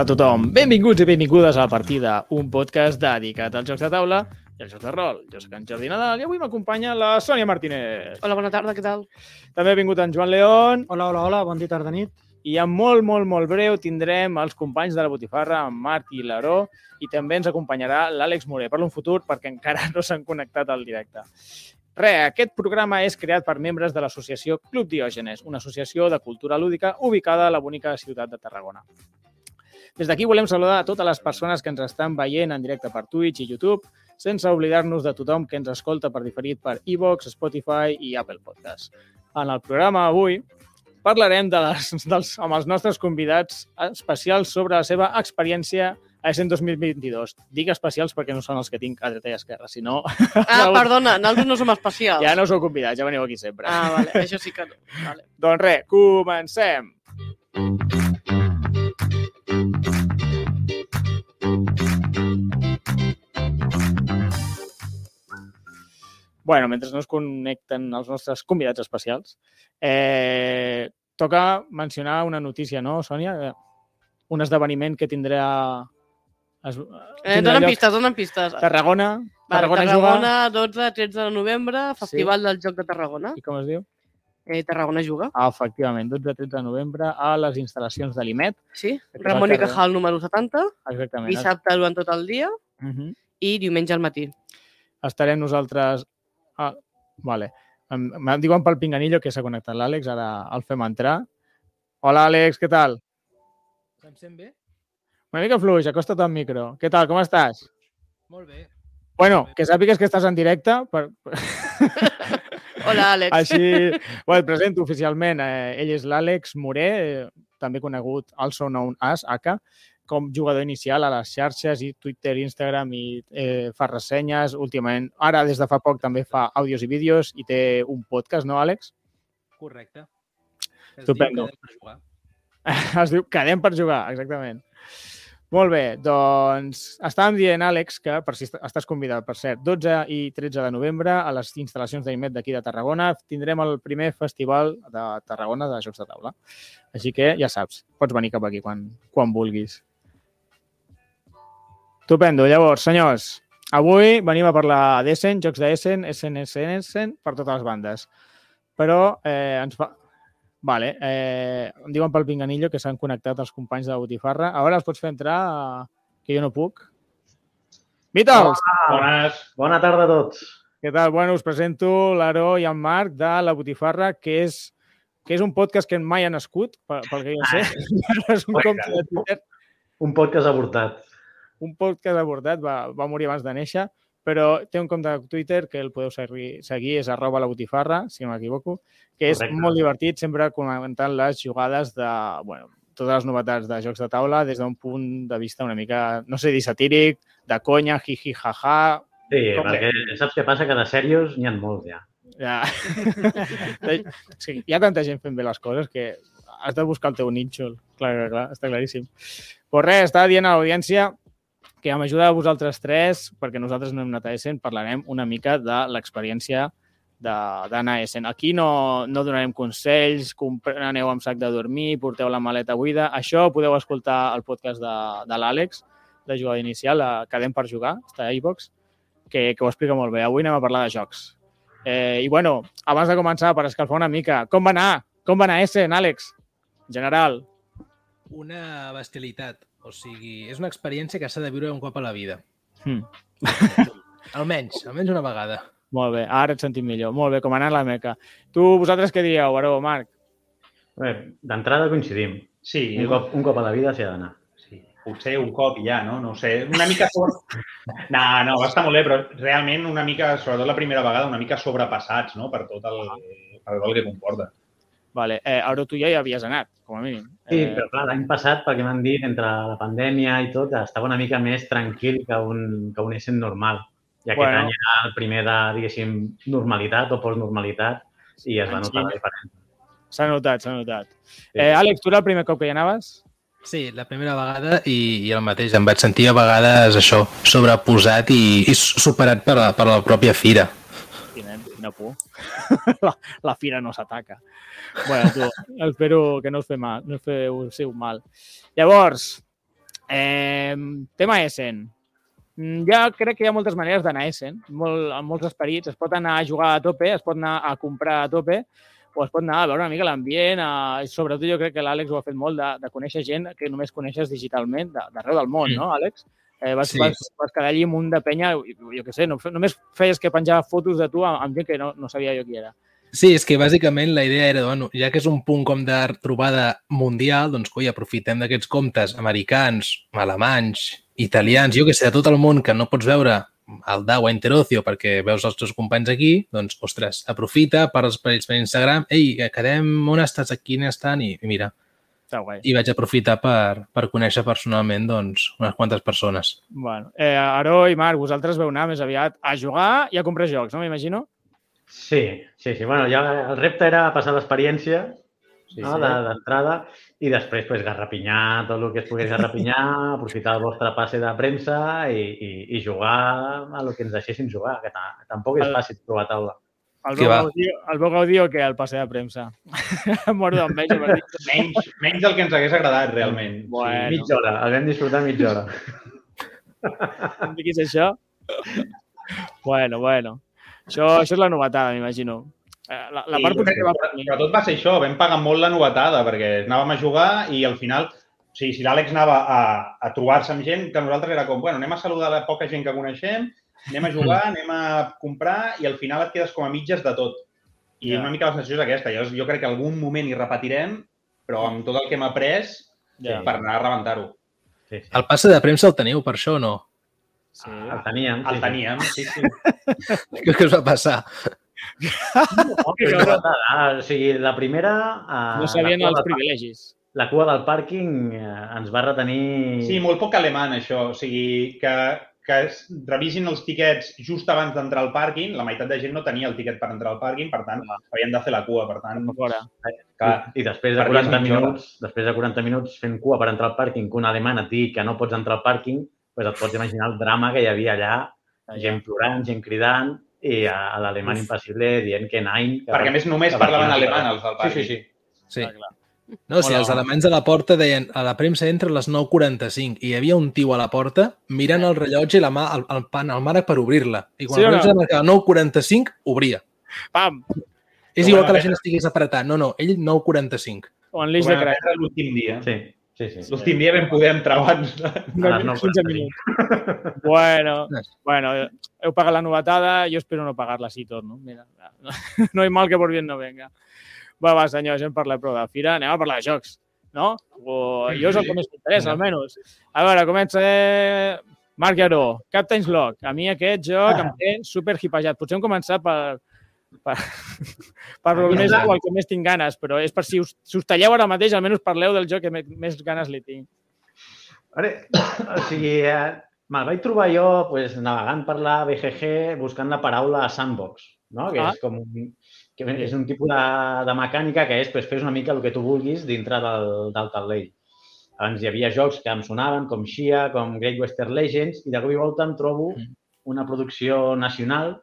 Hola, a tothom. Benvinguts i benvingudes a La Partida, un podcast dedicat als jocs de taula i als jocs de rol. Jo soc en Jordi Nadal i avui m'acompanya la Sònia Martínez. Hola, bona tarda, què tal? També ha vingut en Joan León Hola, hola, hola, bon dia, tarda, nit. i en molt, molt, molt breu tindrem els companys de la Botifarra, en Marc i l'Aró, i també ens acompanyarà l'Àlex Moré. Parlo en futur perquè encara no s'han connectat al directe. Re, aquest programa és creat per membres de l'associació Club Diògenes, una associació de cultura lúdica ubicada a la bonica ciutat de Tarragona. Des d'aquí volem saludar a totes les persones que ens estan veient en directe per Twitch i YouTube, sense oblidar-nos de tothom que ens escolta per diferit per iVoox, Spotify i Apple Podcast. En el programa avui parlarem de les, dels, amb els nostres convidats especials sobre la seva experiència a Essen 2022. Dic especials perquè no són els que tinc a dreta i esquerra, si no... Ah, perdona, nosaltres no som especials. Ja no sou convidats, ja veniu aquí sempre. Ah, vale, això sí que no. Vale. Doncs res, comencem. Bueno, mentre no es connecten els nostres convidats especials, eh, toca mencionar una notícia, no, Sònia? Eh, Un esdeveniment que tindrà... Es, Eh, tindrà donen lloc pistes, donen pistes. Tarragona. Vale, Tarragona, Tarragona 12-13 de novembre, Sí. Festival del Joc de Tarragona. I com es diu? Eh, Tarragona juga, Ah, efectivament, 12-13 de novembre a les instal·lacions de l'IMET. sí. Va Ramon i. Cajal número 70, Exactament. dissabte durant tot el dia Uh -huh. i diumenge al matí. estarem nosaltres... Ah, vale. Em, em diuen pel pinganillo que s'ha connectat l'Àlex, ara el fem entrar. Hola, Àlex, què tal? Em sent bé? Una mica fluix, acosta't al micro. Què tal, com estàs? Molt bé. Bueno, que sàpigues que estàs en directe. Per... Hola, Àlex. Així, bueno, et presento oficialment. Eh, ell és l'Àlex Moré, eh, també conegut also known as AK, com jugador inicial a les xarxes i Twitter, Instagram i eh, fa ressenyes últimament. Ara, des de fa poc, també fa àudios i vídeos i té un podcast, no, Àlex? Correcte. Es Estupendo. Diu que per jugar. es diu Quedem per jugar, exactament. Molt bé, doncs estàvem dient, Àlex, que per si est- estàs convidat, per cert, 12 i 13 de novembre a les instal·lacions d'IMET d'aquí de Tarragona tindrem el primer festival de Tarragona de Jocs de Taula. Així que ja saps, pots venir cap aquí quan, quan vulguis. Estupendo. Llavors, senyors, avui venim a parlar d'Essen, jocs d'Essen, Essen, Essen, Essen, per totes les bandes. Però eh, ens fa... Vale, eh, em diuen pel pinganillo que s'han connectat els companys de la Botifarra. A veure, els pots fer entrar, eh, que jo no puc. Beatles! Bones. Bona tarda a tots. Què tal? Bueno, us presento l'Aro i en Marc de La Botifarra, que és, que és un podcast que mai ha nascut, pel, pel que jo sé. és un compte de Twitter Un podcast avortat. Un podcast abordat, va, va morir abans de néixer, però té un compte de Twitter que el podeu seguir, seguir és arroba la botifarra, si no m'equivoco, que és Correcte. molt divertit, sempre comentant les jugades de, bueno, totes les novetats de jocs de taula des d'un punt de vista una mica, no sé dir satíric, de conya, jiji, jaja, Sí, Com perquè saps què passa? Que de sèrios n'hi ha molts ja. ja. sí, hi ha tanta gent fent bé les coses que has de buscar el teu nínxol, clar, clar, clar, està claríssim. Pues res, estava dient a l'audiència que amb ajuda de vosaltres tres, perquè nosaltres no hem anat a Essen, parlarem una mica de l'experiència d'anar a Essen. Aquí no, no donarem consells, aneu amb sac de dormir, porteu la maleta buida. Això podeu escoltar el podcast de, de l'Àlex, de jugada inicial, a Quedem per jugar, està a iVox, que, que ho explica molt bé. Avui anem a parlar de jocs. Eh, I bueno, abans de començar, per escalfar una mica, com va anar? Com va anar Essen, Àlex? En general. Una bestialitat. O sigui, és una experiència que s'ha de viure un cop a la vida. Hmm. Almenys, almenys una vegada. Molt bé, ara et sentim millor. Molt bé, com ha anat la meca. Tu, vosaltres què diríeu, Baró, Marc? A veure, d'entrada coincidim. Sí, Un cop, un cop a la vida s'hi ha d'anar. sí, potser un cop i ja, no? No ho sé, una mica... Sobre... No, no, va estar molt bé, però realment una mica, sobretot la primera vegada, una mica sobrepassats, no?, per tot el, per tot el que comporta. Vale, eh, ara tu ja hi havies anat, com a mínim. Sí, Eh, però clar, l'any passat, perquè m'han dit, entre la pandèmia i tot, estava una mica més tranquil que un, que un Essen normal. I aquest Bueno. any era el primer de, diguéssim, normalitat o postnormalitat i es va notar la Sí. diferència. S'ha notat, s'ha notat. Eh, Àlex, tu era el primer cop que hi anaves? Sí, la primera vegada i, i el mateix. Em vaig sentir a vegades això, sobreposat i, i superat per la, per la pròpia fira. Quina por. la, la fira no s'ataca. Bueno, tu, espero que no us, feu mal, no us feu, mal. Llavors, Eh, tema Essen. Mm, Ja crec que hi ha moltes maneres d'anar a Essen, molt, amb molts esperits. Es pot anar a jugar a tope, es pot anar a comprar a tope, o es pot anar a veure una mica l'ambient. a- Sobretot jo crec que l'Àlex ho ha fet molt de, de conèixer gent que només coneixes digitalment d'arreu del món, Mm. no, Àlex? Eh, vas, Sí. vas, vas quedar allí amb un de penya, jo, què sé, no, només feies que penjar fotos de tu amb, amb gent que no, no sabia jo qui era. Sí, és que bàsicament la idea era, bueno, ja que és un punt com de trobada mundial, doncs, coi, aprofitem d'aquests comptes americans, alemanys, italians, jo que sé, de tot el món que no pots veure al DAO a Interocio perquè veus els teus companys aquí, doncs, ostres, aprofita, parles per ells per Instagram, ei, quedem, on estàs, aquí on estan? I, i mira, Està guai. i vaig aprofitar per, per conèixer personalment, doncs, unes quantes persones. Bueno, eh, Aro i Marc, vosaltres veu anar més aviat a jugar i a comprar jocs, no m'imagino? Sí, sí, sí. Bueno, ja el repte era passar l'experiència Sí, no, de- d'entrada i després pues, garrapinyar tot el que es pogués garrapinyar, aprofitar el vostre passe de premsa i, i, i jugar a el que ens deixessin jugar, que ta- tampoc és fàcil trobar taula. El veu? Gaudí, el veu Gaudí o què? El passe de premsa. Mort d'enveja. dir. Menys, menys del que ens hagués agradat, realment. Bueno. Sí. Mitja hora, el vam disfrutar mitja hora. Em diguis això? Bueno, bueno. Això, això és la novetada, m'imagino. Eh, La, la Sí, part que va tot va ser això, vam pagar molt la novetada, perquè anàvem a jugar i al final, o sigui, si l'Àlex anava a, a trobar-se amb gent, que nosaltres era com, bueno, anem a saludar la poca gent que coneixem, anem a jugar, anem a comprar i al final et quedes com a mitges de tot. I Ja. una mica la sensació és aquesta. Jo, jo crec que algun moment hi repetirem, però amb tot el que hem après Ja. per anar a rebentar-ho. Sí, sí. El passe de premsa el teniu per això o no? Sí. El teníem. El teníem, sí, sí. Què us va passar? No, Que novetat, ah, o sigui, la primera... eh, No sabien la cua els privilegis. La cua del pàrquing eh, ens va retenir... Sí, molt poc alemany, això. O sigui, que, que es revisin els tiquets just abans d'entrar al pàrquing. La meitat de gent no tenia el tiquet per entrar al pàrquing, per tant, havien de fer la cua. Per tant, fora. clar, I, després de perdies 40 mitja hora. minuts, després de 40 minuts fent cua per entrar al pàrquing, que un alemany et digui que no pots entrar al pàrquing, doncs et pots imaginar el drama que hi havia allà, gent plorant, gent cridant, i a, a l'alemany impassible dient que nein... Que perquè a més només que parlaven alemany els del Sí, pàrquing. sí, sí. Sí. Ah, clar. No, sí, Hola. els alemanys de la porta deien a la premsa entra a les 9.45 i hi havia un tio a la porta mirant el rellotge i la mà, el, el, pan, el mànec per obrir-la. I quan Sí o el no? rellotge marcava 9.45, obria. Pam! És igual que la gent estigués apretant. No, no, ell 9.45. O en l'eix de crec. l'últim dia. Sí, sí, sí. L'últim dia vam poder entrar abans. A les 15 9:45. minuts. Bueno, bueno, heu pagat la novetada, jo espero no pagar-la si torno. Mira, no, no hay mal que por bien no venga. Va, va, senyors, hem parlat prou de fira, anem a parlar de jocs, no? O, jo és el que més m'interessa, almenys. A veure, comença... Eh... Marc Yaró, Captain's Log. A mi aquest joc em té super hipejat. Potser hem començat per, per, per més, o el que més tinc ganes, però és per si us, si us talleu ara mateix, almenys parleu del joc que me- més ganes li tinc. Ara, o sigui, eh, me'l vaig trobar jo pues, navegant per la BGG buscant la paraula sandbox, no? que Ah. és com un, que és un tipus de, de mecànica que és pues, fes una mica el que tu vulguis dintre del, del taulell. Abans hi havia jocs que em sonaven, com Xia, com Great Western Legends, i de cop i volta em trobo una producció nacional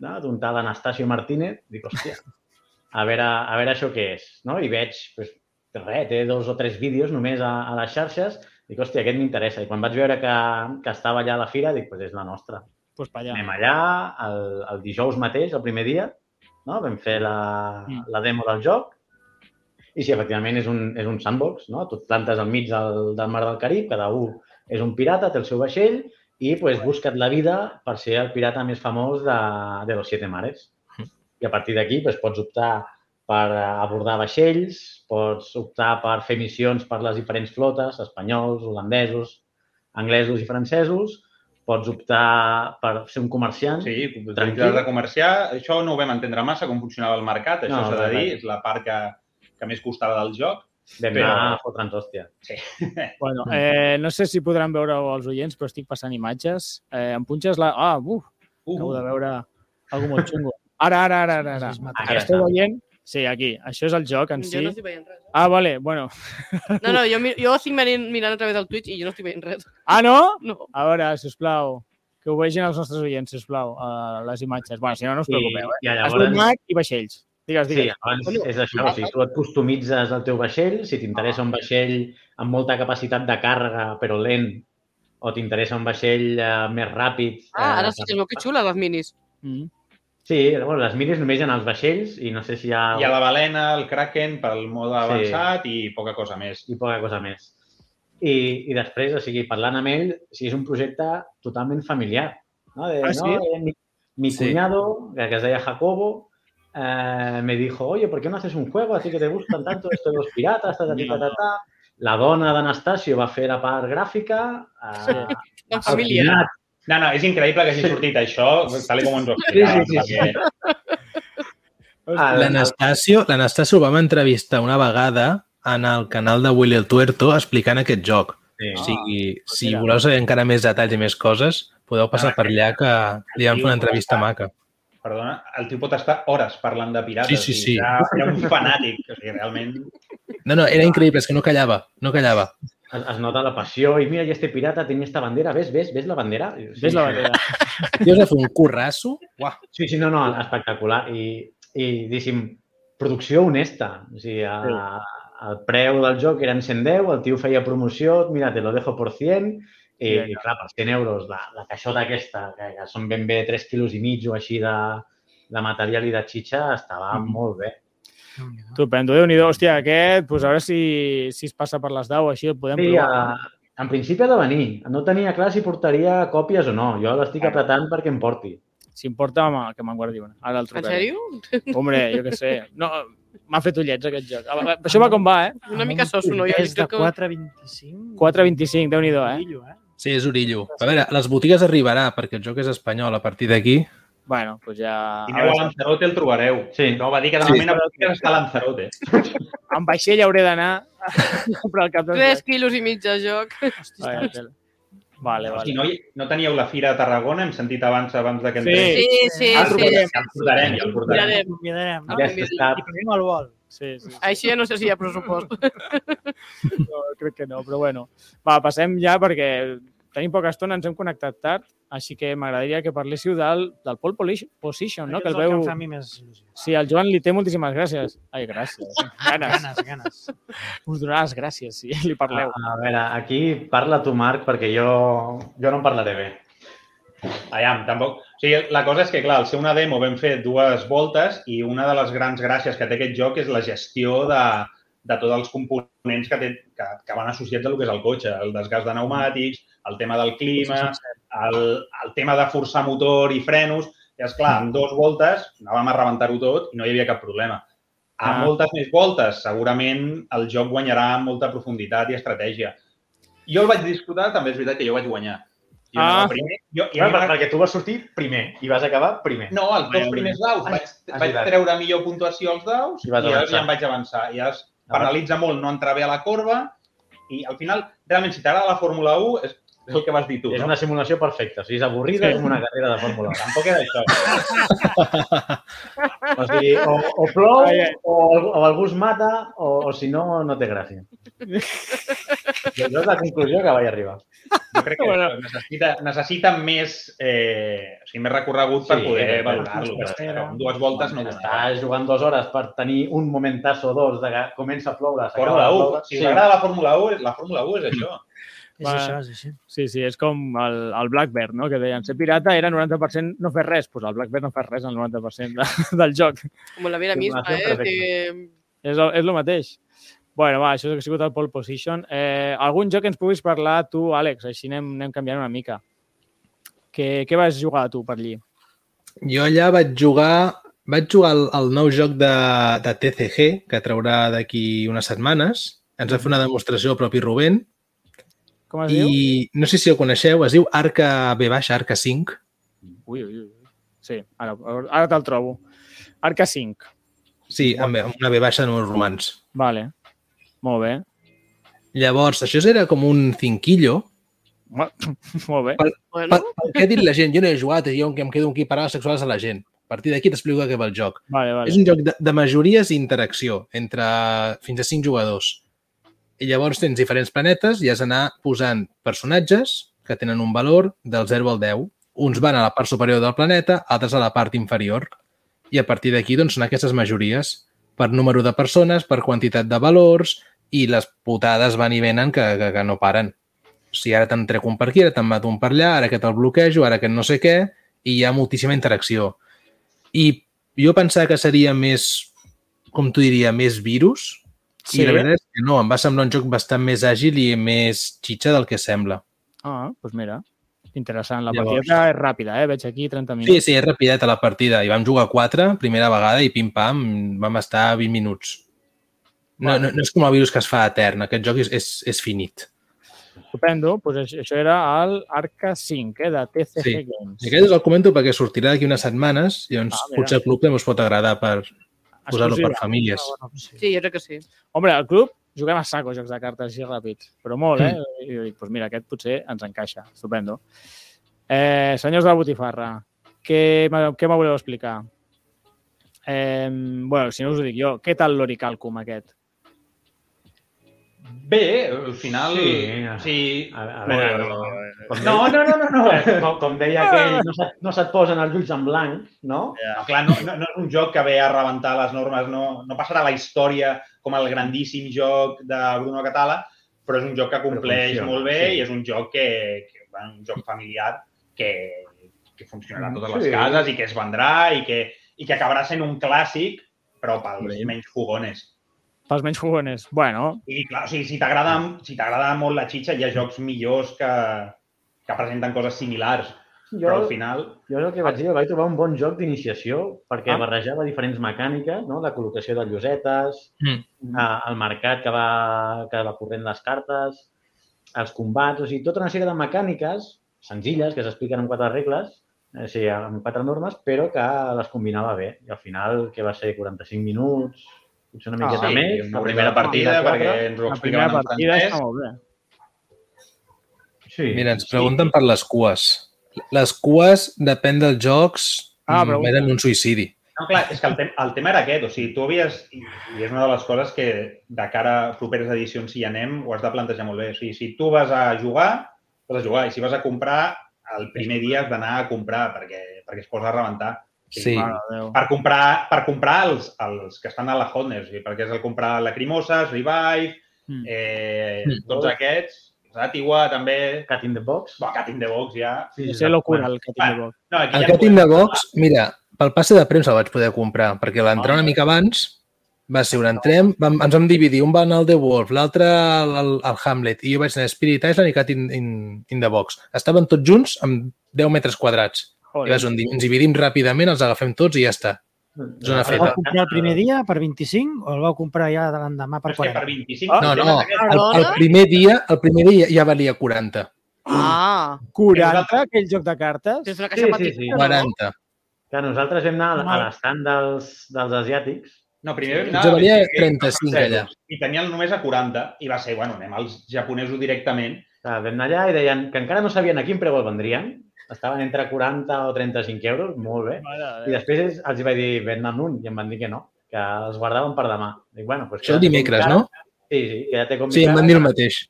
no? d'un tal Anastasio Martínez. Dic, hòstia, a veure, a veure això què és. No? I veig, pues, res, té dos o tres vídeos només a, a les xarxes. Dic, hòstia, aquest m'interessa. I quan vaig veure que, que estava allà a la fira, dic, pues és la nostra. Pues allà. Anem allà, el, el dijous mateix, el primer dia, no? vam fer la, Mm. la demo del joc i sí, efectivament és un, és un sandbox, no? Tu et plantes al mig del, del mar del Carib, cada un és un pirata, té el seu vaixell i pues, busca't la vida per ser el pirata més famós de, de los siete mares. I a partir d'aquí pues, pots optar per abordar vaixells, pots optar per fer missions per les diferents flotes, espanyols, holandesos, anglesos i francesos, pots optar per ser un comerciant. Sí, Tranquil. de comerciar. Això no ho vam entendre massa, com funcionava el mercat, això No, s'ha de dir, és la part que, que més costava del joc. Vam Però- anar a fotre'ns hòstia. Bueno, eh, no sé si podran veure els oients, però estic passant imatges. Eh, em punxes la... Ah, uf, acabo de veure algo molt xungo. Ara, ara, ara, ara. ara. Esteu veient? Sí, aquí. Això és el joc en Jo si. no estic veient res. Ah, vale, bueno. No, no, jo, jo estic mirant, mirant a través del Twitch i jo no estic veient res. Ah, no? No. A veure, sisplau, que ho vegin els nostres oients, sisplau, uh, les imatges. Bueno, si no, no us preocupeu, eh? i Has llavors, mag i vaixells. Digues, Sí, digues. abans Bueno, és això. O sigui, tu et customitzes el teu vaixell, si t'interessa un vaixell amb molta capacitat de càrrega però lent, o t'interessa un vaixell eh, més ràpid... Ah, ara eh, sí que es veu que xules, les minis. Mm. Sí, bueno, les minis només hi ha als vaixells i no sé si hi ha... Hi ha la balena, el kraken pel mode avançat i poca cosa més. i poca cosa més. I, I després, o sigui, parlant amb ell, o sigui, és un projecte totalment familiar. No? De, Ah, sí? ¿no? Eh, mi, mi Sí. cuñado, que que es de Jacobo, eh, me dijo, oye, ¿por qué no haces un juego? A ti que te gustan tanto esto de los piratas, ta, ta, ta, ta, ta, ta. La dona d'Anastasio va fer la part gràfica. Eh, En al família. final, No, no, és increïble que hagi Sí. sortit això, tal com ens ho explicàvem, Sí, sí, sí, perquè Ah, L'Anastasio l'Anastasio el vam entrevistar una vegada en el canal de Willy el Tuerto explicant aquest joc. sí. O sigui, si mira. voleu saber encara més detalls i més coses, podeu passar per allà que li vam fer una entrevista maca. perdona, el tio pot estar hores parlant de pirates. Sí, sí, sí. Era, era un fanàtic. O sigui, realment... No, no, era increïble, és que no callava, no callava. Es, es nota la passió. I mira, y este pirata tenía esta bandera. ¿Ves? ¿Ves? ¿Ves la bandera? Sí, Ves la sí. bandera. Has de fer un currasso. Uah. Sí, sí, no, no, espectacular. I, i diguéssim, producció honesta. O sigui, a, el preu del joc eren 110, el tio feia promoció, mira, te lo dejo por 100, i, Vinga. i clar, per 100 euros, la, la caixota aquesta, que, que són ben bé 3 quilos i mig o així de, de material i de xitxa, estava Mhm. molt bé. Estupendo, déu nhi Hòstia, aquest, doncs a veure si, si es passa per les 10 així el podem Sí, provar. a, en principi ha de venir. No tenia clar si portaria còpies o no. Jo l'estic apretant perquè em porti. Si em porta, home, que me'n guardi una. Ara el En trucaré. sèrio? Hombre, jo què sé. No, m'ha fet ullets aquest joc. Això va com va, eh? Una mica soso, no? Jo És de crec que... 4,25. 4,25, déu nhi eh? Orillo, eh? Sí, és Orillo. A veure, les botigues arribarà, perquè el joc és espanyol a partir d'aquí. Bueno, doncs ja... Si aneu a Lanzarote el trobareu. Sí. No, va dir que de Sí. moment a Botigues està a Lanzarote. Amb vaixell hauré d'anar a comprar el cap de 3 quilos i mig de joc. Vale, tela. vale, Si vale. no, no teníeu la Fira de Tarragona, hem sentit abans abans de que Sí. entrem. Sí, sí, Ah, sí. Ja el portarem, ja el portarem. Mirarem. Ja està. I prenem el vol. Sí, sí, sí. Així ja no sé si hi ha pressupost. No, crec que no, però bueno. Va, passem ja perquè tenim poca estona, ens hem connectat tard, així que m'agradaria que parléssiu del, del pole position, no? Aquest Que el el que veu... em fa a mi més il·lusió. Sí, el Joan li té moltíssimes gràcies. Ai, gràcies. Ganes. Ganes, ganes. Us donarà les gràcies si li parleu. A veure, aquí parla tu, Marc, perquè jo, jo no en parlaré bé. Aviam, tampoc... O sigui, la cosa és que, clar, al ser una demo vam fer dues voltes i una de les grans gràcies que té aquest joc és la gestió de, de tots els components que, té, que, que van associats a lo que és el cotxe, el desgast de pneumàtics, el tema del clima, el, el tema de forçar motor i frenos. I, esclar, en dues voltes anàvem a rebentar-ho tot i no hi havia cap problema. A Ah. moltes més voltes, segurament el joc guanyarà molta profunditat i estratègia. Jo el vaig disputar, també és veritat que jo vaig guanyar. Jo Ah. anava primer. Jo, I per, perquè tu vas sortir primer i vas acabar primer. no, els dos primers daus. Ah, Vaig, és vaig treure millor puntuació als daus I i, llavors ja em vaig avançar. Ja es penalitza molt no entrar bé a la corba i al final, realment, si t'agrada la Fórmula 1, és, és el que vas dir tu, És no? una simulació perfecta. O sigui, és avorrida Sí. com una carrera de Fórmula 1. Tampoc era això. O sigui, o, o plou, Ai, ai. o, o algú es mata, o, o si no, no té gràcia. Jo és la conclusió que vaig arribar. Jo crec que Bueno. necessita, necessita més, eh, o sigui, més recorregut per Sí, poder eh, valorar-lo. Amb dues voltes no. Estàs jugant dues hores per tenir un momentazo o dos de que comença a ploure, s'acaba Fórmula de 1, ploure. si us agrada la Fórmula 1, la Fórmula 1 és això. És Va. això, és així. Sí, sí, és com el, el Blackbird, no? que deien ser pirata era 90% no fer res. Doncs pues el Blackbird no fa res el 90% de, del joc. Com la vida misma, eh? Que... És, el, és el mateix. bueno, va, això ha sigut el pole position. Eh, algun joc que ens puguis parlar tu, Àlex? Així anem, anem canviant una mica. Què, què vas jugar tu per allí? Jo allà vaig jugar vaig jugar el, el nou joc de, de TCG, que traurà d'aquí unes setmanes. Ens va fer una demostració el propi Rubén. Com es diu? I no sé si el coneixeu, es diu Arca B baixa, Arca 5. Ui, ui, ui. Sí, ara, ara te'l trobo. Arca 5. Sí, amb, amb una B baixa de números romans. Vale. Molt bé. Llavors, això era com un cinquillo. Molt bé. Bueno, Per, per què ha dit la gent? Jo no he jugat, jo em quedo aquí parades sexuals a la gent. A partir d'aquí t'explico què va el joc. Vale, vale. És un joc de, de majories i interacció entre fins a cinc jugadors. I llavors tens diferents planetes i has d'anar posant personatges que tenen un valor del 0 al 10. Uns van a la part superior del planeta, altres a la part inferior. i a partir d'aquí doncs, a aquestes majories per número de persones, per quantitat de valors i les putades van i venen que, que, que no paren. O sigui, ara te'n trec un per aquí, ara te'n mato un per allà, ara que te'l bloquejo, ara que no sé què, i hi ha moltíssima interacció. I jo pensava que seria més, com t'ho diria, més virus, sí. i la veritat és que no, em va semblar un joc bastant més àgil i més xitxa del que sembla. Ah, doncs mira, interessant. La Llavors- partida és ràpida, eh? Veig aquí 30 Sí, minuts. sí, és rapideta la partida. I vam jugar 4, primera vegada, i pim-pam, vam estar 20 minuts. No, no, no és com el virus que es fa etern. Aquest joc és, és, és finit. Estupendo. Pues això, era el Arca 5, eh? De TCG Sí. Games. I aquest us el comento perquè sortirà d'aquí unes setmanes i doncs Ah, mira. potser el club també us pot agradar per posar-lo per famílies. Ah, sí. Sí, jo crec que sí. Hombre, al club juguem a saco jocs de cartes així ràpids, però molt, eh? I dic, doncs mira, aquest potser ens encaixa. Estupendo. Eh, senyors de la botifarra, què, què m'haureu d'explicar? Eh, bueno, si no us ho dic jo, què tal l'Oricalcum aquest? Bé, al final... Sí. sí. A, a veure, no, No, no, no, no, com, com deia aquell, no se't, no se't posen els ulls en blanc, no? No, clar, no, no, no és un joc que ve a rebentar les normes, no, no passarà a la història com el grandíssim joc de Bruno Catala, però és un joc que compleix funciona, molt bé sí. i és un joc que, que bueno, un joc familiar que, que funcionarà a totes les Sí. cases i que es vendrà i que, i que acabarà sent un clàssic, però pels Bé. menys jugones. Pels menys jugones. Bueno, I clar, o sigui, si t'agrada si t'agrada molt la xitxa, hi ha jocs millors que, que presenten coses similars, Jo, però al final... jo el que vaig dir, vaig trobar un bon joc d'iniciació perquè Ah. barrejava diferents mecàniques, no? la col·locació de llosetes, Mm. el mercat que va, que va corrent les cartes, els combats, o sigui, tota una sèrie de mecàniques senzilles que s'expliquen en quatre regles, eh, o sigui, amb quatre normes, però que les combinava bé. I al final, que va ser 45 minuts, potser una Ah, miqueta sí, més. una primera partida, quatre. perquè ens ho explicaven en francès. Sí. Mira, ens sí. pregunten per les cues. Les cues, depèn dels jocs, Ah, pregunta. eren un suïcidi. No, clar, és que el, te el tema era aquest. O sigui, tu havies... I, és una de les coses que, de cara a properes edicions, si hi anem, ho has de plantejar molt bé. O sigui, si tu vas a jugar, vas a jugar. I si vas a comprar, el primer dia has d'anar a comprar perquè, perquè es posa a rebentar. Sí. Déu. Per comprar, per comprar els, els que estan a la Hotness, o sigui, perquè és el comprar Lacrimoses, Revive, Mm. eh, Mm. tots aquests, Satigua també, Cat in the box. Bo, Cat in the Box ja. Sí, És locura, el que tinc de boc. No, aquí El ja Cat in the parlar. Box, mira, pel passe de premsa el vaig poder comprar, perquè l'entrar una mica abans va ser un entrem, vam, ens vam dividir, un va anar al The Wolf, l'altre al, al, al Hamlet, i jo vaig anar a Spirit Island i Cat in, in, in the Box. Estaven tots junts amb 10 metres quadrats. I Joder. vas dir, ens dividim ràpidament, els agafem tots i ja està. Zona El feta. vau comprar el primer dia per 25 o el vau comprar ja de l'endemà per És que per 40? 25... Ah, No, el no, és el, el primer dia, el primer dia ja valia 40. Ah, 40, aquell joc de cartes? és una Sí, caixa sí, petita, sí. no? 40. Que nosaltres vam anar a l'estand dels, dels asiàtics. No, primer vam Jo anar... a valia 25 35 allà. I tenien només a 40. I va ser, bueno, anem als japonesos directament. Vam anar allà i deien que encara no sabien a quin preu el vendrien. Estaven entre 40 o 35 euros, molt bé. Mare I després els vaig dir, venen un, i em van dir que no, que els guardaven per demà. Dic, bueno, doncs Això el dimecres, no? Sí, sí, queda't com Sí, em van dir el mateix.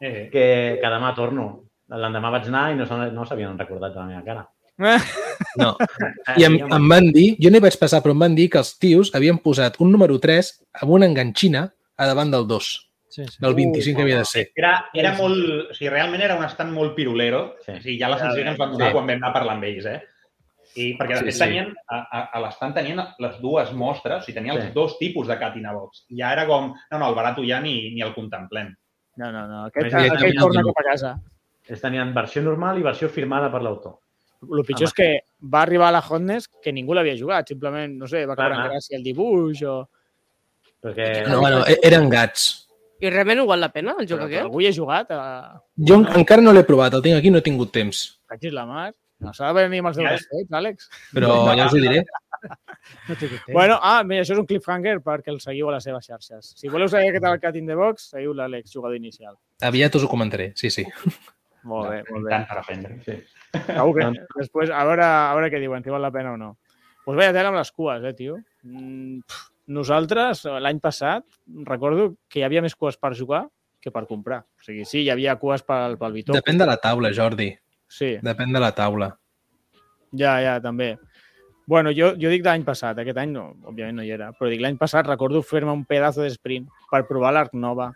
Eh, que, que demà torno. L'endemà vaig anar i no, no s'havien recordat de la meva cara. No. I em, em van dir, jo no hi vaig passar, però em van dir que els tios havien posat un número 3 amb una enganxina a davant del 2, Sí, sí. del 25 que havia de ser. Era, era molt... O sigui, realment era un estant molt pirulero. Sí. O sigui, ja la sensació que ens van donar Sí. quan vam anar a parlar amb ells, eh? I perquè Sí, després sí. tenien, a, a, a l'estant tenien les dues mostres, o sigui, tenia els Sí. dos tipus de Catina Box. I ja era com, no, no, el barato ja ni, ni el contemplem. No, no, no. Aquest, Sí, sí, aquell sí. torna cap a casa. Ells tenien versió normal i versió firmada per l'autor. El pitjor és que va arribar a la Hotness que ningú l'havia jugat. Simplement, no sé, va caure en gràcia el dibuix o... Perquè No, bueno, e- eren gats. I realment ho val la pena, el joc Però que aquest? algú hi ha jugat a... Jo en- encara no l'he provat, el tinc aquí, no he tingut temps. Cagis la mar. No s'ha de venir amb els deures fets, Àlex. Però ja us ho diré. No. Bueno, ah, mira, això és un cliffhanger perquè el seguiu a les seves xarxes. Si voleu saber què tal el Cat in the Box, seguiu l'Àlex, jugador inicial. Aviat us ho comentaré, sí, sí. Molt bé, molt bé. Tant per aprendre. sí. Segur que després, a veure, a veure què diuen, si val la pena o no. Doncs pues veia tela amb les cues, eh, tio. Mm, pff, nosaltres, l'any passat, recordo que hi havia més cues per jugar que per comprar. O sigui, sí, hi havia cues pel, pel Vitó. Depèn de la taula, Jordi. Sí, Depèn de la taula. ja, ja, també. Bueno, jo, jo dic l'any passat, aquest any no, òbviament no hi era, però dic l'any passat recordo fer-me un pedazo de sprint per provar l'Arc Nova,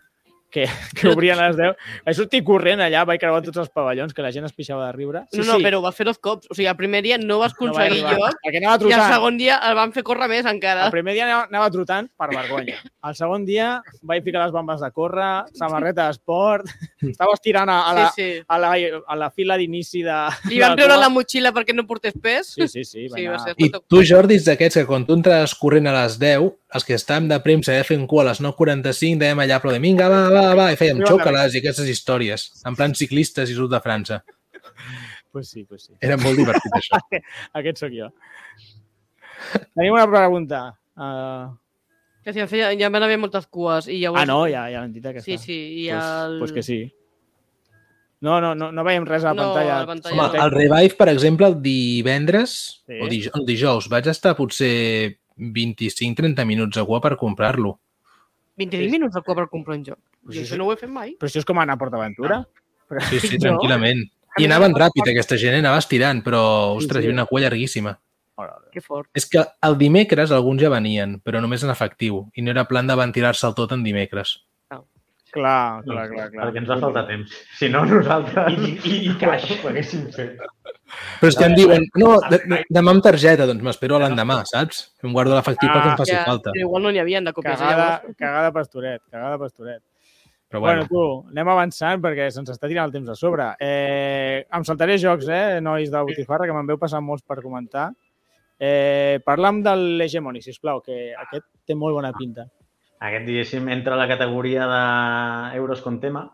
que, que obrien a les 10. Vaig sortir corrent allà, vaig creuar tots els pavellons, que la gent es pixava de riure. no, no, però ho vas fer dos cops. O sigui, el primer dia no vas No aconseguir lloc Perquè anava i el segon dia el van fer córrer més encara. El primer dia anava, anava trotant per vergonya. El segon dia vaig ficar les bambes de córrer, samarreta d'esport, estava estirant a, a, la, Sí, sí. a, la, a la fila d'inici de... Li van de treure la motxilla perquè no portés pes. Sí, sí, sí. Va Sí, va ser I tu, Jordi, ets d'aquests que quan tu entres corrent a les 10, els que estàvem de premsa i fent cua a les 9.45, dèiem allà aplaudint, vinga, va, va, va, i fèiem xocolats i aquestes històries, en plan ciclistes i sud de França. Pues sí, pues sí. Era molt divertit, això. Aquest sóc jo. Tenim una pregunta. Uh... Que sí, feia, ja van haver moltes cues i llavors... Ah, no, ja, ja l'han dit aquesta. Sí, sí, i pues, el... pues que sí. No, no, no, no veiem res a la No, pantalla. a la pantalla Home, no. el Revive, per exemple, el divendres Sí. o dij el dijous, vaig estar potser 25-30 minuts a cua per comprar-lo. 25 minuts de cua per comprar un joc. Pues Jo sí, això no ho he fet mai. Però això és com anar a PortAventura. Però... Sí, sí, tranquil·lament. I anaven ràpid, aquesta gent, eh? anava estirant, però, ostres, sí. hi havia una cua llarguíssima. Que fort. És que el dimecres alguns ja venien, però només en efectiu, i no era plan de ventilar-se'l tot en dimecres. Clar, clar, clar. clar. Perquè ens va faltar temps. Si no, nosaltres... I, i, i caix. ho haguéssim fet. Però és que em diuen, no, de, de, demà amb targeta, doncs m'espero l'endemà, saps? Em guardo l'efectiu Ah, perquè em faci Ja, falta. però igual no n'hi havia de còpies. eh, Cagada, Llavors. cagada pastoret, cagada pastoret. Però Bueno, bueno, tu, anem avançant perquè se'ns està tirant el temps a sobre. Eh, em saltaré jocs, eh, nois de Botifarra, que me'n veu passar molts per comentar. Eh, parla'm de l'Hegemony, sisplau, que aquest té molt bona pinta. Aquest, diguéssim, entra a la categoria d'euros con tema,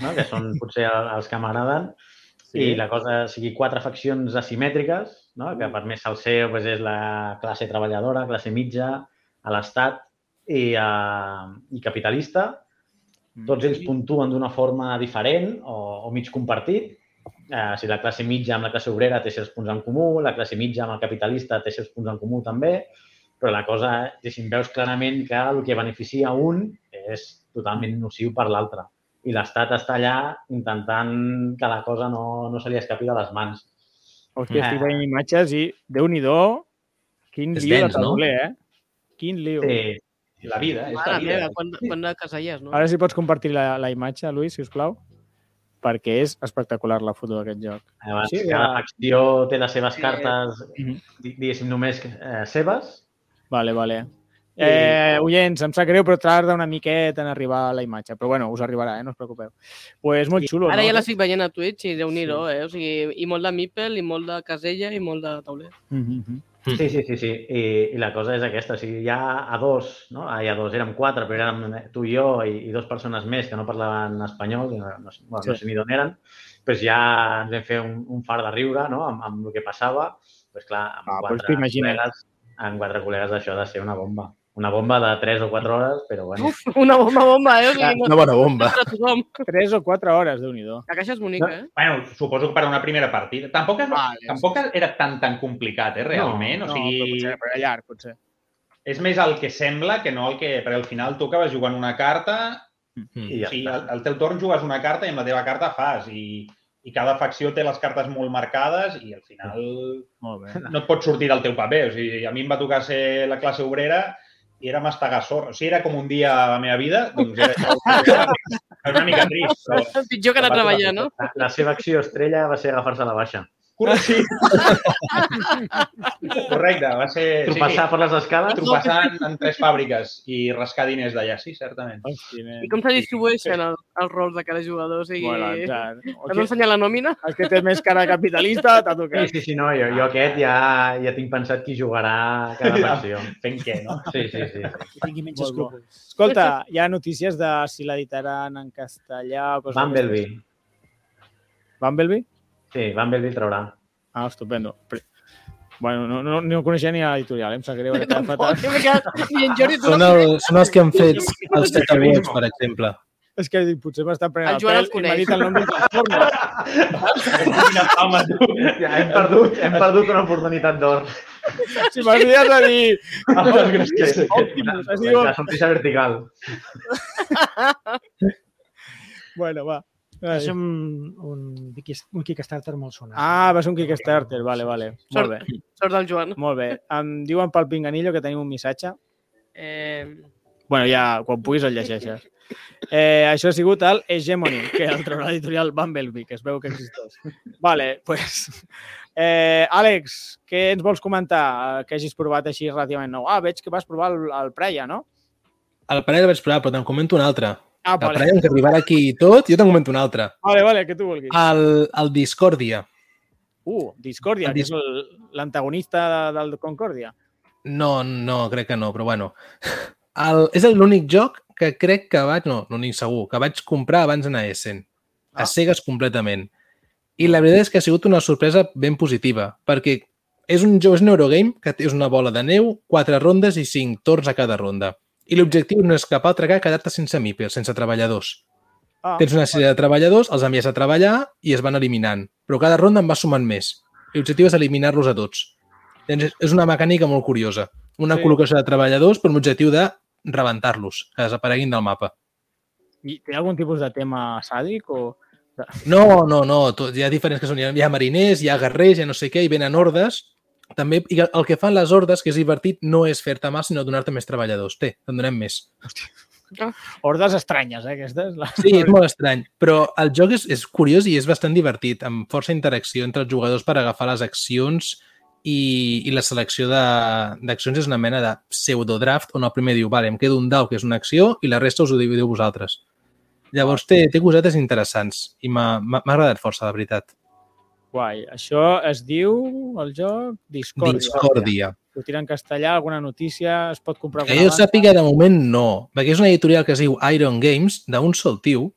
no? que són potser el- els que m'agraden, Sí. i la cosa sigui quatre faccions asimètriques, no? que per més salseo pues, és la classe treballadora, classe mitja, a l'estat i, uh, i capitalista. Tots ells puntuen d'una forma diferent o, o mig compartit. Eh, si la classe mitja amb la classe obrera té certs punts en comú, la classe mitja amb el capitalista té certs punts en comú també, però la cosa, diguéssim, veus clarament que el que beneficia un és totalment nociu per l'altre. I l'Estat està allà intentant que la cosa no, no se li escapi de les mans. Hòstia, estic Ah. veient imatges i, déu-n'hi-do, quin És lío dens, de no? tauler, eh? Quin lío. Sí, La vida, és la Mare vida. meva, quant, quant de caselles, no? Ara si pots compartir la, la imatge, Lluís, si us plau, perquè és espectacular la foto d'aquest joc. Abans, Sí, sí, ja. cada facció té les seves Sí. cartes, di- diguéssim, només eh, seves. Vale, vale. Eh, oients, em sap greu, però tarda una miqueta en arribar a la imatge. Però bueno, us arribarà, eh? no us preocupeu. pues molt xulo, Ara no? ja la estic veient a Twitch i déu nhi eh? O sigui, i molt de Mipel, i molt de casella, i molt de tauler. Mhm, mhm. Sí, sí, sí, sí. I, I la cosa és aquesta. O sigui, ja a dos, no? Ah, ja a dos, érem quatre, però érem tu i jo i, i dues persones més que no parlaven espanyol, no, no, sé- bueno, no Sí. sé ni d'on eren, doncs ja ens vam fer un, un far de riure no? amb, amb el que passava. Doncs clar, amb Ah, quatre t'imagines. col·legues, amb quatre col·legues això ha de ser una bomba. Una bomba de 3 o 4 hores, però bueno. Uf, una bomba, bomba, eh? O sigui, no, una bona bomba. per a tothom. Tres o quatre hores, déu nhi La caixa és bonica, eh? Bueno, suposo que per a una primera partida. Tampoc, és, Vale, tampoc era tan tan complicat, eh, realment. No, o però sigui, potser, però era llarg, potser. és més el que sembla que no el que... Perquè al final tu acabes jugant una carta Mm. I ja o sigui, al, al teu torn jugues una carta i amb la teva carta fas. I, I cada facció té les cartes molt marcades i al final Molt bé. no et pots sortir del teu paper. O sigui, a mi em va tocar ser la classe obrera i era mastegar sorra. O sigui, era com un dia a la meva vida, doncs era, era una mica trist. Però... Pitjor que anar a treballar, no? La, la seva acció estrella va ser agafar-se a la baixa. Correcte, sí. Correcte, va ser... Tropassar per les escales, Tropassar en, en tres fàbriques i rascar diners d'allà, sí, certament. Hosti. I com se distribueixen el, els rols de cada jugador? O sigui, Bueno, clar. has d'ensenyar la nòmina? El que té més cara capitalista t'ha Sí, tocat. sí, sí, no, jo, jo aquest ja, ja tinc pensat qui jugarà cada facció. Fent què, no? Sí, sí, sí. Que tingui menys escrúpols. Escolta, hi ha notícies de si l'editaran en castellà o coses Bumblebee. Bumblebee? Sí, Bumblebee traurà. Ah, estupendo. Pre- Bueno, no, no, no coneixia ni l'editorial, eh? em sap greu. ara que fa Tampoc, tant. m'he quedat... I en Jordi, tu Són, no... el, són els que han fet els Teta Wars, per exemple. És que dic, potser m'està prenent El el, pèl i m'ha dit el nom d'un transforme. Quina fama, tu. Ja, hem perdut, hem perdut una oportunitat d'or. Si m'has de dir... Moltes gràcies. Dit... La sonrisa vertical. Bueno, va. És un, un, un Kickstarter molt sonat. Ah, va ser un Kickstarter, vale, vale. Molt Sort, bé, sort del Joan. molt bé. Em diuen pel Pinganillo que tenim un missatge. Eh, bueno, ja quan puguis el llegeixes. Eh, això ha sigut el Hegemony, que el traurà l'editorial Bumblebee, que es veu que existeix. Vale, pues... Eh, Àlex, què ens vols comentar eh, que hagis provat així relativament nou? Ah, veig que vas provar el, el Preia, no? El parell el vaig provar, però te'n comento un altre. Ah, vale. parell ens arribarà aquí i tot, jo te'n comento un altre. Vale, vale, que tu vulguis. El, el Discordia. Uh, Discordia, El que és l'antagonista del Concordia. No, no, crec que no, però bueno. El, és l'únic joc que crec que vaig... No, l'únic segur, que vaig comprar abans d'anar a Essen. Ah. A cegues completament. I la veritat és que ha sigut una sorpresa ben positiva, perquè és un joc, és un Eurogame que és una bola de neu, quatre rondes i cinc torns a cada ronda. I l'objectiu no és cap altre que quedar-te sense MIPER, sense treballadors. Ah, Tens una sèrie de treballadors, els envies a treballar i es van eliminant. Però cada ronda en va sumant més. L'objectiu és eliminar-los a tots. Llavors, és- una mecànica molt curiosa. Una Sí. col·locació de treballadors per l'objectiu de rebentar-los, que desapareguin del mapa. I té algun tipus de tema sàdic o... No, no, no. Tot, hi ha diferents que són. Hi ha mariners, hi ha guerrers, hi ha no sé què, i venen hordes. També, i el que fan les hordes, que és divertit, no és fer-te mal, sinó donar-te més treballadors. Té, te'n donem més. Hordes estranyes, eh, aquestes. La... Sí, és molt estrany, però el joc és, és curiós i és bastant divertit, amb força interacció entre els jugadors per agafar les accions i, i la selecció de- d'accions és una mena de pseudodraft on el primer diu, vale, em quedo un dau que és una acció i la resta us ho dividiu vosaltres. Llavors té, té cosetes interessants i m'ha agradat força, de veritat. Guai. Això es diu, el joc, Discordia. Discordia. Sortirà en castellà, alguna notícia, es pot comprar Que jo sàpiga, de moment no, perquè és una editorial que es diu Iron Games, d'un sol tio,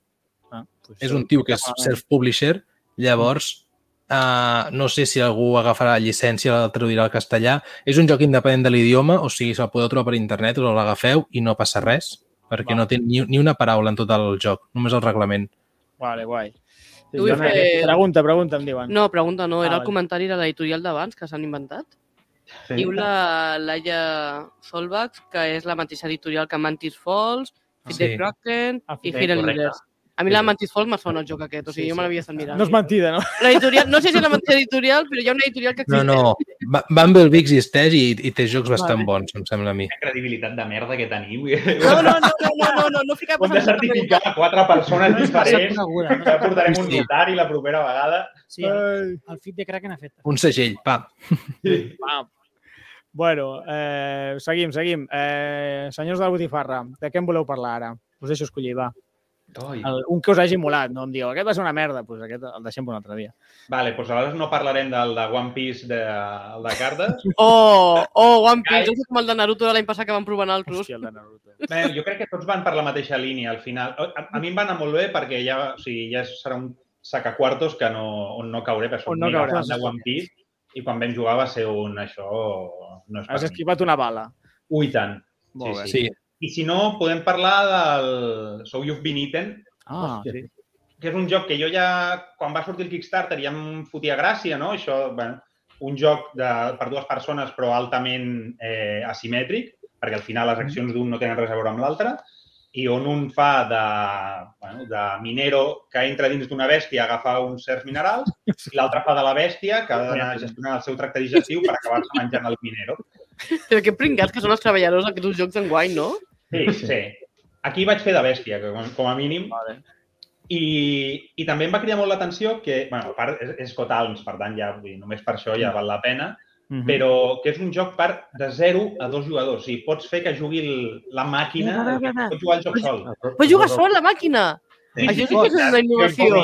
Ah, pues és un tio que és self-publisher, llavors uh, no sé si algú agafarà la llicència la traduirà al castellà. És un joc independent de l'idioma, o sigui, se'l podeu trobar per internet, us l'agafeu i no passa res, perquè Va. no té ni, ni una paraula en tot el joc, només el reglament. Vale, guai. Sí, jo, fer- Pregunta, pregunta, em diuen. no, pregunta no, Ah, era el vale. comentari de l'editorial d'abans que s'han inventat. Sí. Diu la Laia Solbach, que és la mateixa editorial que Mantis Falls, Fit the Sí. Kraken Ah, i the- Hidden. Leaders. A mi Sí, la sí. Mantis Falls me sona el joc aquest, o sigui, Sí, jo sí. me l'havia estat mirant. No és mentida, no? L'editorial, no sé si és la mateixa editorial, però hi ha una editorial que No, existeix. no, Ba- Bumblebee existeix i, i té jocs bastant Vale. bons, em sembla a mi. Quina credibilitat de merda que teniu. No, no, no, no, no, no, no, no fica Hem de certificar quatre persones No diferents. Ja portarem un Sí. notari la propera vegada. Sí, el, el fit de Kraken ha fet. Un segell, pam. Pam. Bueno, eh, seguim, seguim. Eh, senyors de la botifarra, de què en voleu parlar ara? Us deixo escollir, va. El, un que us hagi molat, no em diu, aquest va ser una merda, doncs aquest el deixem per un altre dia. Vale, doncs aleshores no parlarem del de One Piece de, el de cartes. Oh, oh, One Piece, sé com el de Naruto de l'any passat que vam provar nosaltres. Hòstia, el de Naruto. Bé, jo crec que tots van per la mateixa línia al final. A, a mi em va anar molt bé perquè ja, o sigui, ja serà un sacacuartos que no, on no cauré, perquè soc On no fan de One Piece i quan vam jugar va ser un això... No és Has esquivat una bala. Ui, tant. Molt bé. Sí, I si no, podem parlar del So You've Been Eaten, Ah, sí. que és un joc que jo ja, quan va sortir el Kickstarter, ja em fotia gràcia, no? Això, bueno, un joc de, per dues persones però altament eh, asimètric, perquè al final les accions d'un no tenen res a veure amb l'altre, i on un fa de, bueno, de minero que entra dins d'una bèstia a agafar uns certs minerals i l'altre fa de la bèstia que ha d'anar gestionant el seu tracte digestiu per acabar-se menjant el minero. Però que pringats que són els treballadors d'aquests jocs d'enguany, no? Sí, sí. Aquí vaig fer de bèstia, que com, com a mínim. Vale. I, I també em va cridar molt l'atenció que, bueno, a part, és, és Scott Alms, per tant, ja, vull dir, només per això ja val la pena, Mhm. però que és un joc per de 0 a 2 jugadors. O sigui, pots fer que jugui el, la màquina, Va, va, va, va. pots jugar el joc sol. Però juga sol, la màquina! Sí. Això sí que és una innovació.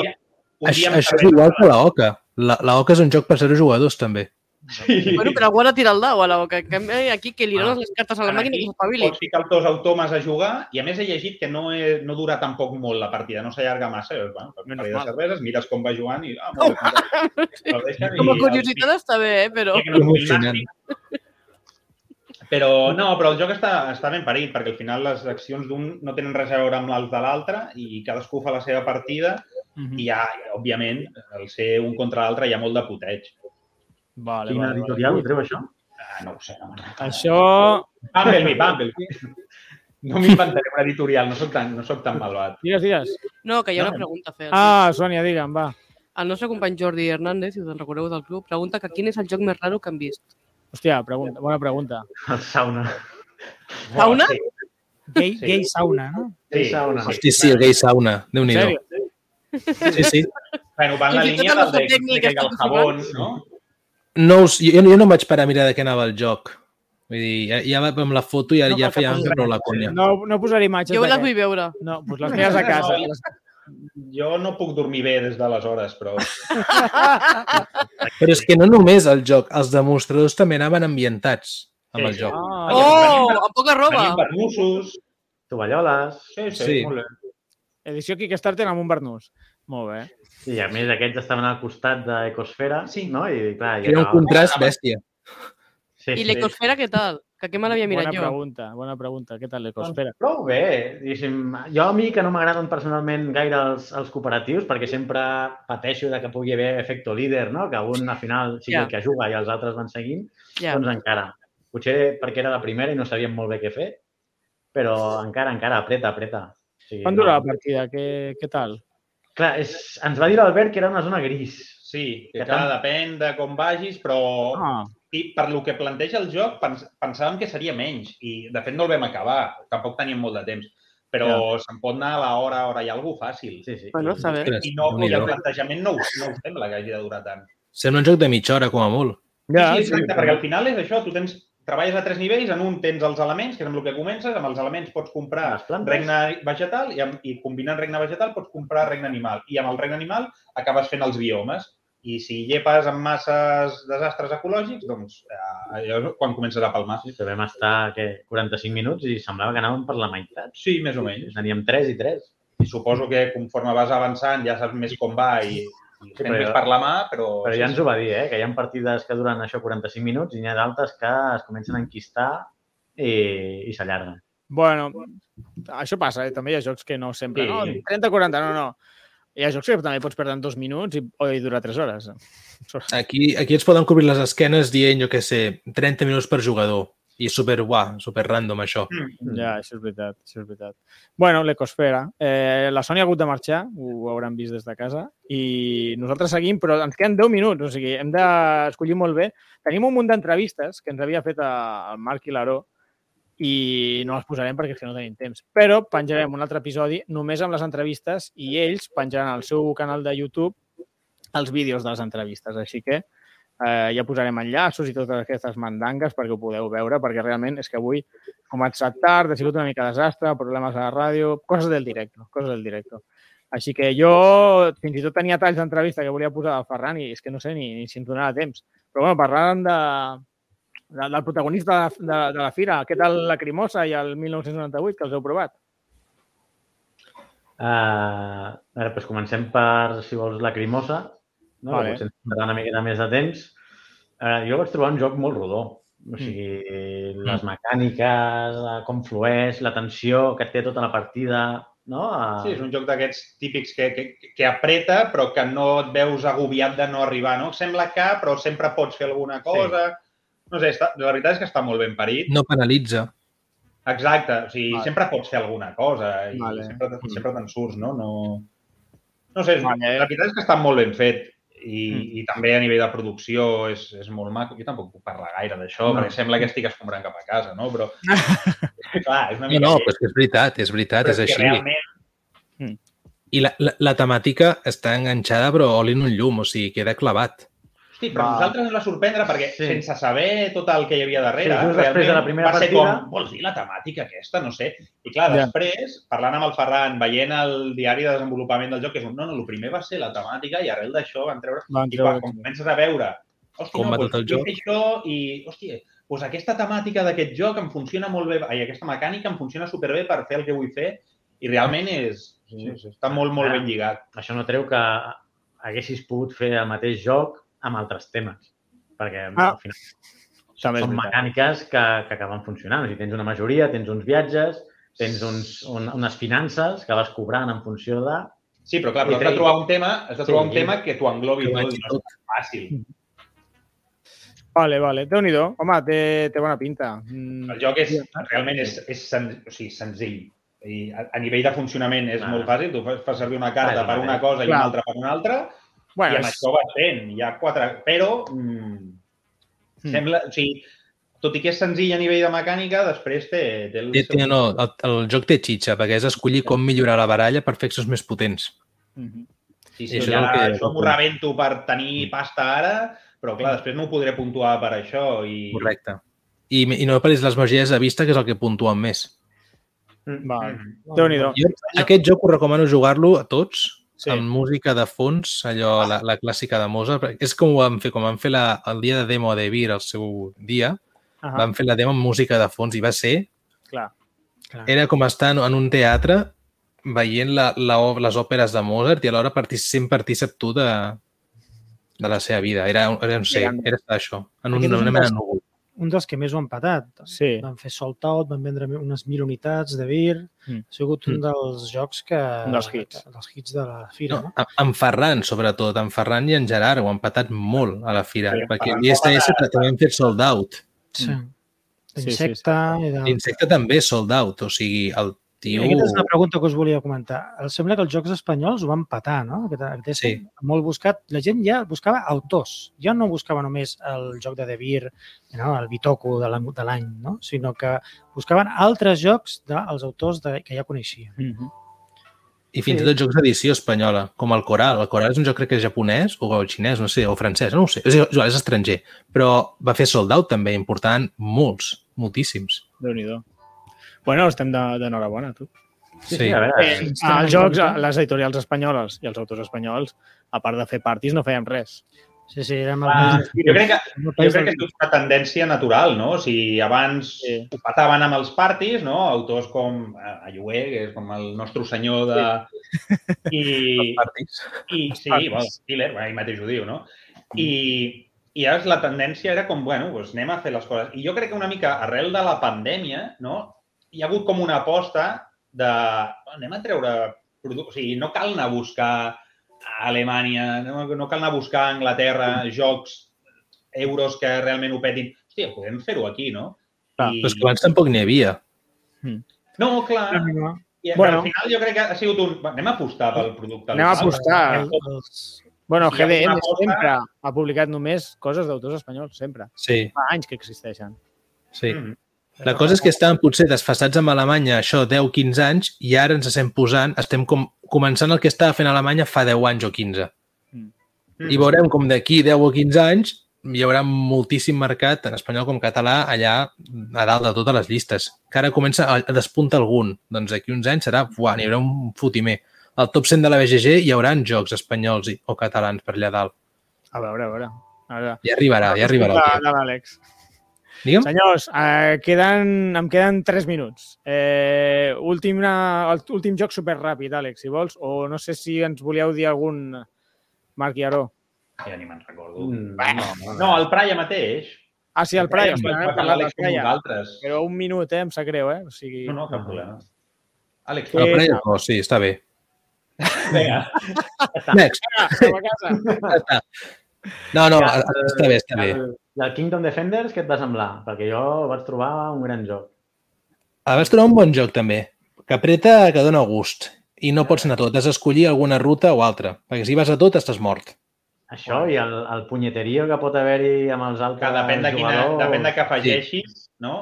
Això, això és igual que la Oca. La, la Oca és un joc per zero jugadors, també. Sí. Bueno, però algú ha de tirar el dau a la boca. En canvi, aquí que li Ah. dones les cartes a la màquina i s'espavili. Pots ficar els dos automes a jugar i a més he llegit que no, he, no dura tampoc molt la partida, no s'allarga massa. Doncs, bueno, per Menys parell de mal. cerveses, mires com va jugant i... Ah, molt bé, el deixen Com a i- curiositat està bé, eh? però... Sí. Però no, però el joc està, està ben parit, perquè al final les accions d'un no tenen res a veure amb les de l'altre i cadascú fa la seva partida Mhm. i ja, òbviament, al ser un contra l'altre hi ha molt de puteig. Vale, Quina vale, editorial ho vale. treu, això? Ah, no ho sé, no. Això, Bumblebee, Bumblebee. No m'inventaré un editorial, no soc tan, no soc tan malvat. Digues, digues. No, que hi ha No. una pregunta a fer. Ah, Sònia, digue'm, va. El nostre company Jordi Hernández, si us en recordeu del club, pregunta que quin és el joc més raro que han vist. Hòstia, pregunta, bona pregunta. El sauna. Sauna? Sí, Gay, Sí. gay sauna, no? sí. sauna. Hosti, sí, el gay sauna. déu En nhi sèrio? Sí, sí. Bueno, va en la Fins i tot línia el del nostre de, tècnic de està el jabón, no? No, us, jo, jo no em vaig parar a mirar de què anava el joc. Vull dir, ja, ja amb la foto i ja, No ja feia prou la conya. No, no posaré imatges Jo les vull veure. No, doncs les meves a casa. No. Les... Jo no puc dormir bé des d'aleshores, però... Però és que no només el joc, els demostradors també anaven ambientats amb el sí. joc. Ah, Oh, amb poca roba. Tenim barnussos... Tovalloles. Sí, sí, Sí. molt bé. edició Kickstarter amb un barnús. Molt bé. I a més aquests estaven al costat d'Ecosfera, Sí. no? I clar, i Era un contrast bèstia. Sí, I l'ecosfera què tal? Que què me l'havia mirat Bona jo? pregunta, bona pregunta. Què tal l'ecosfera? Doncs prou bé. Diguéssim, jo a mi que no m'agraden personalment gaire els, els cooperatius perquè sempre pateixo de que pugui haver efecte líder, no? que un al final sigui Ja. el que juga i els altres van seguint, Ja. doncs encara. Potser perquè era la primera i no sabíem molt bé què fer, però encara, encara, apreta, apreta. O sigui, Quan dura la partida? Què, què tal? Clar, és, ens va dir l'Albert que era una zona gris. Sí, que Que clar, tant- depèn de com vagis, però Ah, i per lo que planteja el joc pens pensàvem que seria menys i de fet no el vam acabar, tampoc teníem molt de temps, però se'n pot anar a l'hora, hora i alguna fàcil. Sí, sí. Bueno. Ostres, I, no, i Déu-n'hi-do. el plantejament no, no us sembla que hagi de durar tant. Sembla un joc de mitja hora, com a molt. ja, sí, exacte, perquè al final és això, tu tens, treballes a tres nivells, en un tens els elements, que és amb el que comences, amb els elements pots comprar regne vegetal i, amb, i combinant regne vegetal pots comprar regne animal. I amb el regne animal acabes fent els biomes. I si llepes amb masses desastres ecològics, doncs eh, allò és quan comences a palmar. Sí, que vam estar què, 45 minuts i semblava que anàvem per la meitat. Sí, més o menys. Teníem 3 i 3. I suposo que conforme vas avançant ja saps més com va i, Sí, però- més per la mà, però... Però ja ens ho va dir, eh? que hi ha partides que duren això 45 minuts i n'hi ha d'altres que es comencen a enquistar i, i s'allarguen. Bueno, això passa, eh? també hi ha jocs que no sempre... Sí. No, 30-40, no, no. Hi ha jocs que també pots perdre en dos minuts i, o i dura tres hores. Aquí, aquí ens poden cobrir les esquenes dient, jo què sé, 30 minuts per jugador. I és super guà, super random, això. Mm. Ja, això és veritat, això és veritat. Bueno, l'ecosfera. Eh, la Sònia ha hagut de marxar, ho hauran vist des de casa, i nosaltres seguim, però ens queden 10 minuts, o sigui, hem d'escollir molt bé. Tenim un munt d'entrevistes que ens havia fet a- el Marc i l'Aró, i no les posarem perquè és que no tenim temps. Però penjarem un altre episodi només amb les entrevistes i ells penjaran al seu canal de YouTube els vídeos de les entrevistes. Així que eh, ja posarem enllaços i totes aquestes mandangues perquè ho podeu veure, perquè realment és que avui ha començat tard, ha sigut una mica desastre, problemes a la ràdio, coses del directe, coses del directe. Així que jo fins i tot tenia talls d'entrevista que volia posar del Ferran i és que no sé ni, ni si ens donarà temps. Però bueno, parlàvem de, de, del protagonista de, de, de la fira, què tal la Crimosa i el 1998, que els heu provat? Uh, a veure, doncs comencem per, si vols, la Crimosa, no? Vale. que potser ens prendrà una miqueta més de temps. Uh, jo vaig trobar un joc molt rodó. O sigui, les mecàniques, eh, com flueix, la tensió que té tota la partida, no? Uh, Sí, és un joc d'aquests típics que, que, que apreta, però que no et veus agobiat de no arribar, no? Sembla que, però sempre pots fer alguna cosa. No sé, està, la veritat és que està molt ben parit. No penalitza. Exacte, o sigui, Vale. sempre pots fer alguna cosa i Vale. sempre, sempre te'n surts, no? no? No sé, és, Vale. la veritat és que està molt ben fet i, Mm. i també a nivell de producció és, és molt maco. Jo tampoc puc parlar gaire d'això, No. no. perquè sembla que estic escombrant cap a casa, no? Però, clar, és una No, mica... no, lleig, però és que és veritat, és veritat, però és que així. realment I la, la, la temàtica està enganxada, però oli en un llum, o sigui, queda clavat. Hosti, però Va. a nosaltres ens va sorprendre perquè Sí. sí. sense saber tot el que hi havia darrere, Sí, després de la primera va ser partida- com, vols dir la temàtica aquesta? No sé. I clar, Ja. després, parlant amb el Ferran, veient el diari de desenvolupament del joc, que és un, no, no, el primer va ser la temàtica i arrel d'això van treure... Van I quan, quan comences a veure, hosti, Com no, va doncs, tot el joc. això i, hòstia, doncs aquesta temàtica d'aquest joc em funciona molt bé, i aquesta mecànica em funciona superbé per fer el que vull fer i realment és, sí, sí, està molt, molt Ah. ben lligat. Això no treu que haguessis pogut fer el mateix joc amb altres temes. Perquè Ah. al final També són mecàniques que, que acaben funcionant. O sigui, tens una majoria, tens uns viatges, tens uns, un, unes finances que vas cobrant en funció de... Sí, però clar, però has de trobar un tema, has de trobar Sí. un tema que t'ho englobi Que tot no és fàcil. Vale, vale. Déu-n'hi-do. Home, té, té bona pinta. Mm. El joc és, realment és, és sen, o sigui, senzill. I a, a nivell de funcionament és Ah. molt fàcil. Tu fas, fas servir una carta Ah, per una cosa i una altra per una altra i Bueno, amb és... això vas fent. Hi ha quatre... Però, mm, Mm. sembla... O sigui, tot i que és senzill a nivell de mecànica, després té... té el Té, no, el, el joc té xitxa, perquè és escollir com millorar la baralla per fer accessos més potents. Mhm. Sí, sí, Això ara, que- això m'ho rebento per tenir pasta ara, però clar, després no ho podré puntuar per això. I... Correcte. I, i no perdis les magies de vista, que és el que puntuen més. Mm. Val. Mm. Déu-n'hi-do. Jo, aquest joc us recomano jugar-lo a tots, Sí. amb música de fons, allò, la, la clàssica de Mozart. És com ho vam fer, com vam fer la, el dia de demo de Vir, el seu dia, Ah, vam fer la demo amb música de fons i va ser... clar. Clar. Era com estar en, en un teatre veient la, la, les òperes de Mozart i alhora partic sent partícip tu de, de la seva vida. Era, era no sé, era això, en un, una un mena de núvol. Un dels que més ho han patat. Sí. Van fer sold out, van vendre unes mil unitats de Vir. Mm. Ha sigut un Mm. dels jocs que... Un dels hits. Que, dels hits de la fira, No, no? en- Ferran, sobretot, en Ferran i en Gerard ho han patat molt a la fira, Sí, sí, perquè l'ISS també han fet sold out. Sí. Sí, sí, Insecte i d'altres. L'insecte també sold out, o sigui, el tio... Aquesta és una pregunta que us volia comentar. Em sembla que els jocs espanyols ho van patar, no? Aquest, aquest Sí. molt buscat. La gent ja buscava autors. Ja no buscava només el joc de De Beer, no? el Bitoku de l'any, no? sinó que buscaven altres jocs dels autors de, que ja coneixien. Mhm. I fins Sí. i tot jocs d'edició espanyola, com el Coral. El Coral és un joc crec que és japonès o xinès, no sé, o francès, no ho sé. És, igual, és estranger. Però va fer sold out també, important molts, moltíssims. Déu-n'hi-do. Bueno, estem de- d'enhorabona, tu. Sí, sí, a veure, Eh, els jocs, les editorials espanyoles i els autors espanyols, a part de fer parties, no feien res. Sí, sí, érem el Ah, país, jo crec que, jo crec que és una tendència natural, no? O sigui, abans Sí. ho pataven amb els partis, no? Autors com eh, Ayué, que és com el nostre senyor de... I, Partis. i sí, bueno, Hitler, bueno, ell mateix ho diu, no? I, i llavors la tendència era com, bueno, doncs anem a fer les coses. I jo crec que una mica arrel de la pandèmia, no? Hi ha hagut com una aposta de... Anem a treure productes... O sigui, no cal anar a buscar a Alemanya, no, no cal anar a buscar a Anglaterra jocs euros que realment ho petin. Hòstia, podem fer-ho aquí, no? Clar, Però és que abans tampoc n'hi havia. No, clar. No, no, I Bueno. al final jo crec que ha sigut un... Anem a apostar pel producte. Anem a apostar. Bueno, Si GDM cosa- sempre ha publicat només coses d'autors espanyols, sempre. Sí, Fa anys que existeixen. sí. Mm. La cosa és que estàvem potser desfassats amb Alemanya això 10-15 anys i ara ens estem posant, estem com, començant el que estava fent Alemanya fa 10 anys o 15. Mm. I veurem com d'aquí 10 o 15 anys hi haurà moltíssim mercat, tant espanyol com català, allà a dalt de totes les llistes. Que ara comença a a despuntar algun. Doncs d'aquí uns anys serà, uah, n'hi haurà un fotimer. Al top 100 de la BGG hi haurà jocs espanyols i, o catalans per allà dalt. A veure, a veure. A veure. Ja arribarà, ja arribarà. l'Àlex. Digue'm? Senyors, eh, queden, em queden 3 minuts. Eh, últim, el últim joc superràpid, Àlex, si vols, o no sé si ens volíeu dir algun Marc i Aró. Ja ni me'n recordo. Mm, Va. no, no, No, el Praia mateix. Ah, sí, el Praia. Praia, del l'Àlex com Praia. vosaltres. Però un minut, eh? Em sap greu, eh? O sigui... No, no, cap problema. Àlex, Sí. El Praia, oh, sí, està bé. vinga. Next. Som a casa. No, no, Ja, està bé, està bé. El, I el Kingdom Defenders, què et va semblar? Perquè jo vaig trobar un gran joc. Ah, vas trobar un bon joc, també, que apreta, que dona gust. I no pots anar a tot, has d'escollir alguna ruta o altra, perquè si vas a tot estàs mort. Això i el, el punyeterio que pot haver-hi amb els altres Que depèn de, quina, jugadors. depèn de què afegeixis, no?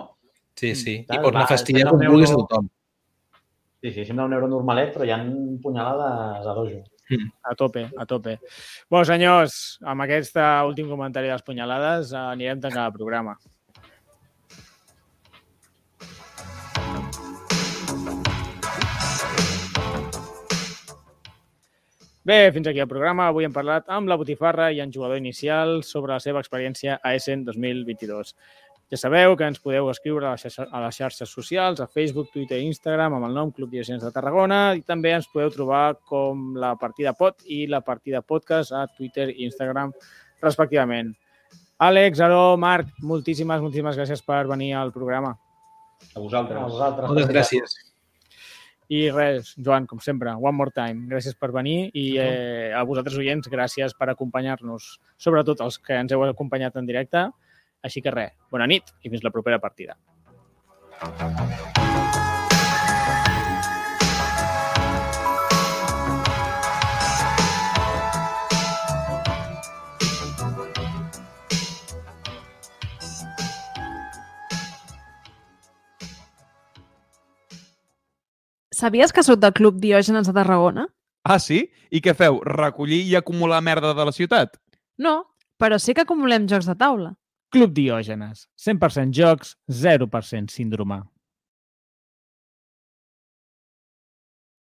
Sí, sí. I pots anar fastidiar com un vulguis a tothom. Sí, sí, sembla un euro normalet, però hi ha punyalades a dojo. A tope, a tope. Bueno, senyors, amb aquest últim comentari de les punyalades eh, anirem tancant el programa. Bé, fins aquí el programa. Avui hem parlat amb la Botifarra i en jugador inicial sobre la seva experiència a Essen 2022. Ja sabeu que ens podeu escriure a les, xarxes, a les xarxes socials, a Facebook, Twitter i Instagram, amb el nom Club Diocesans de Tarragona, i també ens podeu trobar com la partida pot i la partida podcast a Twitter i Instagram, respectivament. Àlex, Aró, Marc, moltíssimes, moltíssimes gràcies per venir al programa. A vosaltres. A vosaltres. Moltes gràcies. I res, Joan, com sempre, one more time. Gràcies per venir i eh, a vosaltres, oients, gràcies per acompanyar-nos, sobretot els que ens heu acompanyat en directe. Així que res, bona nit i fins la propera partida. Sabies que sóc del Club Diògenes de Tarragona? Ah, sí? I què feu? Recollir i acumular merda de la ciutat? No, però sí que acumulem jocs de taula. Club Diògenes. 100% jocs, 0% síndrome.